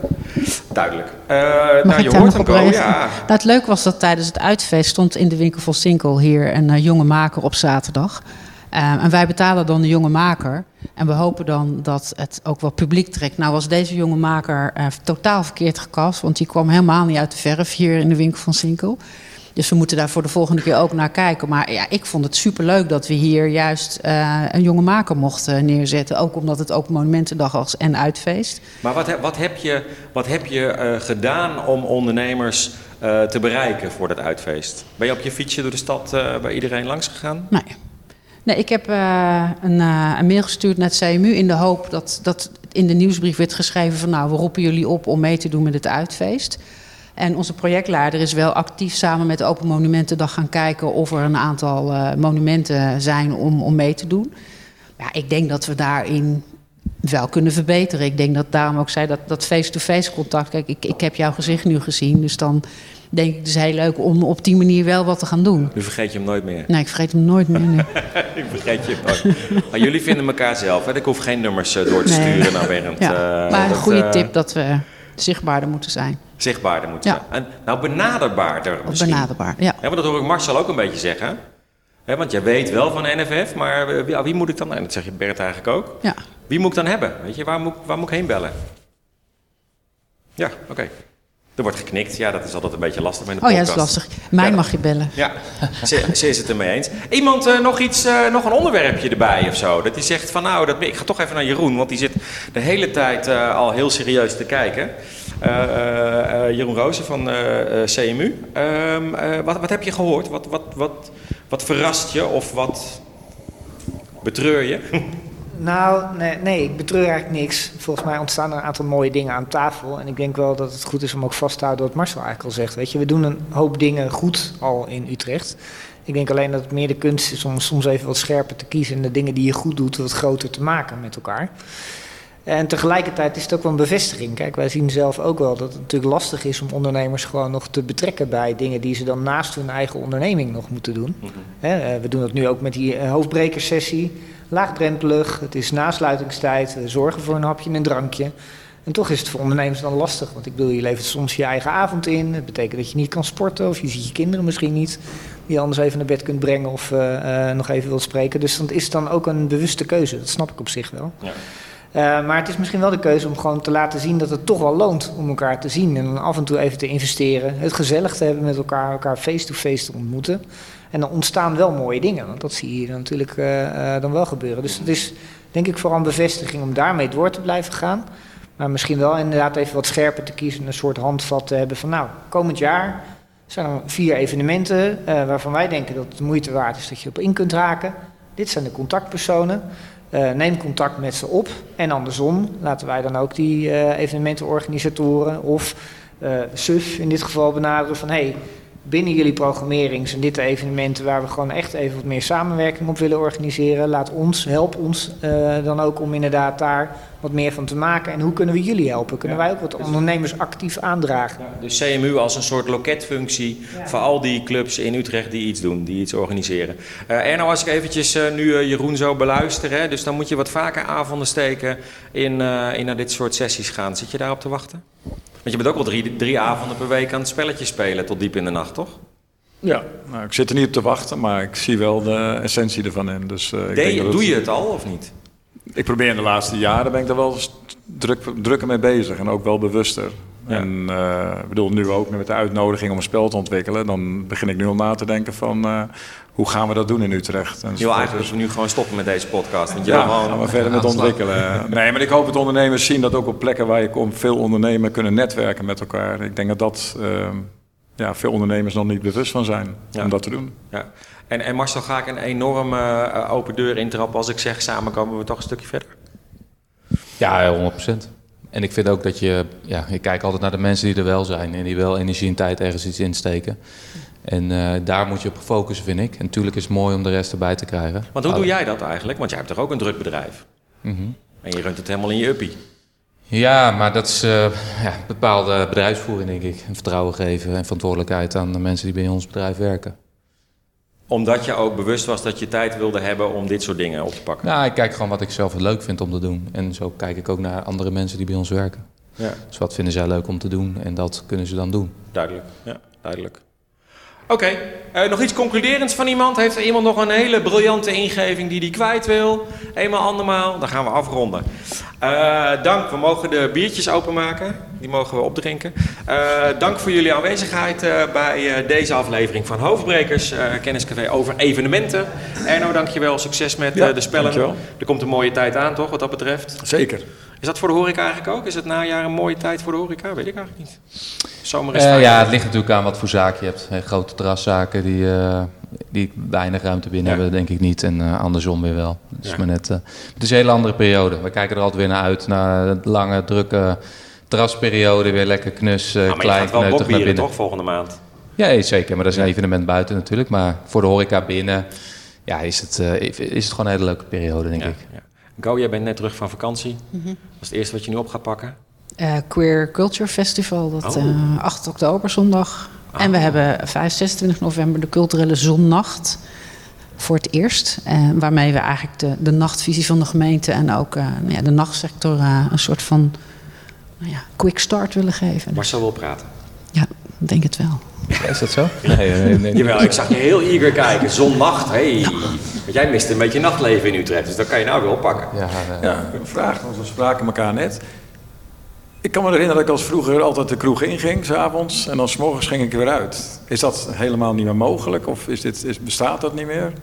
Duidelijk. Eh, Mag nou, ik je daar hoort nog hem ja. Nou, het leuke was dat tijdens het uitfeest stond in de winkel van Sinkel hier een eh, jonge maker op zaterdag. Eh, en wij betalen dan de jonge maker. En we hopen dan dat het ook wel publiek trekt. Nou was deze jonge maker eh, totaal verkeerd gekast. Want die kwam helemaal niet uit de verf hier in de winkel van Sinkel. Dus we moeten daar voor de volgende keer ook naar kijken. Maar ja, ik vond het superleuk dat we hier juist eh, een jonge maker mochten neerzetten. Ook omdat het ook Monumentendag was en uitfeest. Maar wat, heb- wat heb je, wat heb je eh, gedaan om ondernemers eh, te bereiken voor dat uitfeest? Ben je op je fietsje door de stad bij iedereen langs gegaan? Nee. Nee, ik heb een, een mail gestuurd naar het CMU in de hoop dat, dat in de nieuwsbrief werd geschreven van nou, we roepen jullie op om mee te doen met het uitfeest. En onze projectleider is wel actief samen met de Open Monumentendag gaan kijken of er een aantal eh, monumenten zijn om, om mee te doen. Ja, ik denk dat we daarin wel kunnen verbeteren. Ik denk dat daarom ook zei dat dat face-to-face contact. Kijk, ik, ik heb jouw gezicht nu gezien, dus dan denk ik het is heel leuk om op die manier wel wat te gaan doen. Nu vergeet je hem nooit meer. Nee, ik vergeet hem nooit meer. Nu vergeet je hem nooit. Maar jullie vinden elkaar zelf. Hè? Ik hoef geen nummers eh, door te Nee. sturen naar Bernd. Ja, Eh, maar een goede tip dat we zichtbaarder moeten zijn. Zichtbaarder moeten Ja. En, nou, benaderbaarder misschien. Benaderbaar, ja. Ja, maar dat hoor ik Marcel ook een beetje zeggen. Want jij weet wel van NFF, maar eh, wie, wie moet ik dan... En dat zeg je Bert eigenlijk ook. ja. Wie moet ik dan hebben? Weet je, waar moet, waar moet ik heen bellen? Ja, oké. Er wordt geknikt. Ja, dat is altijd een beetje lastig met een Oh ja, podcast. dat is lastig. Mij Ja, mag je bellen. Ja, ze, ze is het ermee eens. Iemand eh, nog iets, eh, nog een onderwerpje erbij of zo? Dat die zegt van nou, dat, ik ga toch even naar Jeroen, want die zit de hele tijd eh, al heel serieus te kijken. Jeroen Rozen van CMU. Ehm, wat, wat heb je gehoord? Wat, wat, wat, wat verrast je of wat betreur je? Nou, nee, nee, ik betreur eigenlijk niks. Volgens mij ontstaan er een aantal mooie dingen aan tafel. En ik denk wel dat het goed is om ook vast te houden wat Marcel eigenlijk al zegt. Weet je, we doen een hoop dingen goed al in Utrecht. Ik denk alleen dat het meer de kunst is om soms even wat scherper te kiezen en de dingen die je goed doet wat groter te maken met elkaar. En tegelijkertijd is het ook wel een bevestiging. Kijk, wij zien zelf ook wel dat het natuurlijk lastig is om ondernemers gewoon nog te betrekken bij dingen die ze dan naast hun eigen onderneming nog moeten doen. Mhm. we doen dat nu ook met die eh, hoofdbrekersessie. Laagdrempelig, het is nasluitingstijd, we zorgen voor een hapje en een drankje. En toch is het voor ondernemers dan lastig. Want ik bedoel, je levert soms je eigen avond in. Het betekent dat je niet kan sporten of je ziet je kinderen misschien niet. Die je anders even naar bed kunt brengen of uh, uh, nog even wilt spreken. Dus dat is dan ook een bewuste keuze. Dat snap ik op zich wel. Ja. Uh, maar het is misschien wel de keuze om gewoon te laten zien dat het toch wel loont om elkaar te zien. En dan af en toe even te investeren. Het gezellig te hebben met elkaar, elkaar face-to-face -face te ontmoeten. En dan ontstaan wel mooie dingen. Want dat zie je natuurlijk dan wel gebeuren. Dus het is denk ik vooral een bevestiging om daarmee door te blijven gaan. Maar misschien wel inderdaad even wat scherper te kiezen, een soort handvat te hebben van nou, komend jaar zijn er vier evenementen waarvan wij denken dat het moeite waard is dat je op in kunt raken. Dit zijn de contactpersonen. Uh, neem contact met ze op. En andersom laten wij dan ook die uh, evenementenorganisatoren of SUF in dit geval benaderen van hey, binnen jullie programmering zijn dit de evenementen waar we gewoon echt even wat meer samenwerking op willen organiseren. Laat ons, help ons uh, dan ook om inderdaad daar wat meer van te maken. En hoe kunnen we jullie helpen? Kunnen wij ook wat ondernemers actief aandragen? Ja, dus CMU als een soort loketfunctie voor al die clubs in Utrecht die iets doen, die iets organiseren. Uh, Erno, als ik eventjes uh, nu Jeroen zo beluister, hè, dus dan moet je wat vaker avonden steken in, in naar dit soort sessies gaan. Zit je daarop te wachten? Want je bent ook al drie, drie avonden per week aan het spelletje spelen tot diep in de nacht, toch? Ja, nou, ik zit er niet op te wachten, maar ik zie wel de essentie ervan in. Dus, uh, ik denk dat doe je het al of niet? Ik probeer in de laatste jaren ben ik er wel druk, drukker mee bezig en ook wel bewuster. En uh, ik bedoel, nu ook met de uitnodiging om een spel te ontwikkelen, dan begin ik nu al na te denken van uh, hoe gaan we dat doen in Utrecht. En je wil eigenlijk dus nu gewoon stoppen met deze podcast. Want je ja, gewoon... gaan we verder met ontwikkelen. Nee, maar ik hoop dat ondernemers zien dat ook op plekken waar je komt veel ondernemers kunnen netwerken met elkaar. Ik denk dat dat uh, ja, veel ondernemers nog niet bewust van zijn om dat te doen. Ja. En, en Marcel, ga ik een enorme uh, open deur intrappen als ik zeg samen komen we toch een stukje verder? Ja, 100 procent. En ik vind ook dat je, ja, je kijkt altijd naar de mensen die er wel zijn en die wel energie en tijd ergens iets insteken. En uh, daar moet je op focussen, vind ik. En natuurlijk is het mooi om de rest erbij te krijgen. Want hoe doe jij dat eigenlijk? Want jij hebt toch ook een druk bedrijf? Mm -hmm. En je runt het helemaal in je uppie. Ja, maar dat is uh, ja, bepaalde bedrijfsvoering, denk ik. En vertrouwen geven en verantwoordelijkheid aan de mensen die bij ons bedrijf werken omdat je ook bewust was dat je tijd wilde hebben om dit soort dingen op te pakken? Nou, ik kijk gewoon wat ik zelf leuk vind om te doen. En zo kijk ik ook naar andere mensen die bij ons werken. Ja. Dus wat vinden zij leuk om te doen en dat kunnen ze dan doen. Duidelijk, ja, duidelijk. Oké, okay. uh, nog iets concluderends van iemand? Heeft er iemand nog een hele briljante ingeving die die kwijt wil? Eenmaal, andermaal, dan gaan we afronden. Uh, dank, we mogen de biertjes openmaken. Die mogen we opdrinken. Uh, dank voor jullie aanwezigheid bij deze aflevering van Hoofdbrekers, Kenniscafé over evenementen. Erno, dankjewel. Succes met ja, de spellen. Dankjewel. Er komt een mooie tijd aan, toch, wat dat betreft? Zeker. Is dat voor de horeca eigenlijk ook? Is het najaar een mooie tijd voor de horeca? Weet ik eigenlijk niet. Zomer is uh, ja, het ligt natuurlijk aan wat voor zaak je hebt. grote terraszaken die, uh, die weinig ruimte binnen hebben, denk ik niet. En uh, andersom weer wel. Dus maar net, het is een hele andere periode. We kijken er altijd weer naar uit, naar de lange, drukke terrasperiode. Weer lekker knus, nou, klein, kneutig naar binnen. toch volgende maand? Ja, zeker. Maar dat is een evenement buiten natuurlijk. Maar voor de horeca binnen ja, is, het, is het gewoon een hele leuke periode, denk ik. Ja. Go, jij bent net terug van vakantie. Mm -hmm. Is het eerste wat je nu op gaat pakken? Uh, Queer Culture Festival, dat oh. uh, eh, 8 oktober zondag. Oh. En we hebben 5, 26 november de culturele zonnacht voor het eerst. Uh, waarmee we eigenlijk de, de nachtvisie van de gemeente en ook nou ja, de nachtsector een soort van nou ja, quick start willen geven. Marcel wil praten. Ja, ik denk het wel. Is dat zo? Nee, nee, nee, Jawel, ik zag je heel eager kijken. Zonnacht, hey. Want jij mist een beetje nachtleven in Utrecht, dus dat kan je nou weer oppakken. Ja, ja een vraag, want we spraken elkaar net. Ik kan me herinneren dat ik als vroeger altijd de kroeg inging, s'avonds. En dan s'morgens ging ik weer uit. Is dat helemaal niet meer mogelijk? Of is dit, is, bestaat dat niet meer?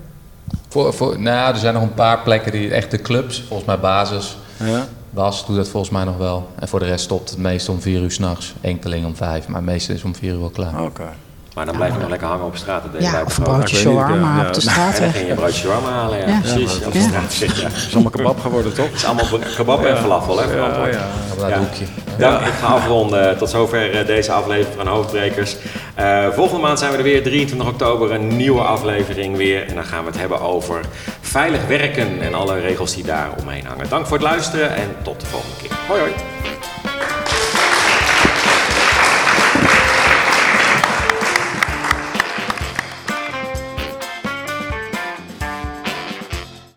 Voor, voor, nou, er zijn nog een paar plekken die echt de clubs, volgens mij basis. Ja. Was, doet dat volgens mij nog wel. En voor de rest stopt het meest om vier uur s'nachts. Enkeling om vijf, maar meestal is om vier uur wel klaar. Oké. Maar dan blijf je nog lekker hangen op straat. Dat Ja, of een broodje shawarma ja, op de ja. straat. En dan ging je een broodje shawarma halen, ja. Ja. Precies, Ja, op de ja. straat zit, ja. Het is allemaal kebab geworden, toch? Het is allemaal kebab en falafel, hè, ja. Op dat Ja. hoekje. Dank, ik ga afronden. Tot zover eh, deze aflevering van Hoofdbrekers. Eh, volgende maand zijn we er weer, 23 oktober, een nieuwe aflevering weer. En dan gaan we het hebben over veilig werken en alle regels die daar omheen hangen. Dank voor het luisteren en tot de volgende keer. Hoi hoi.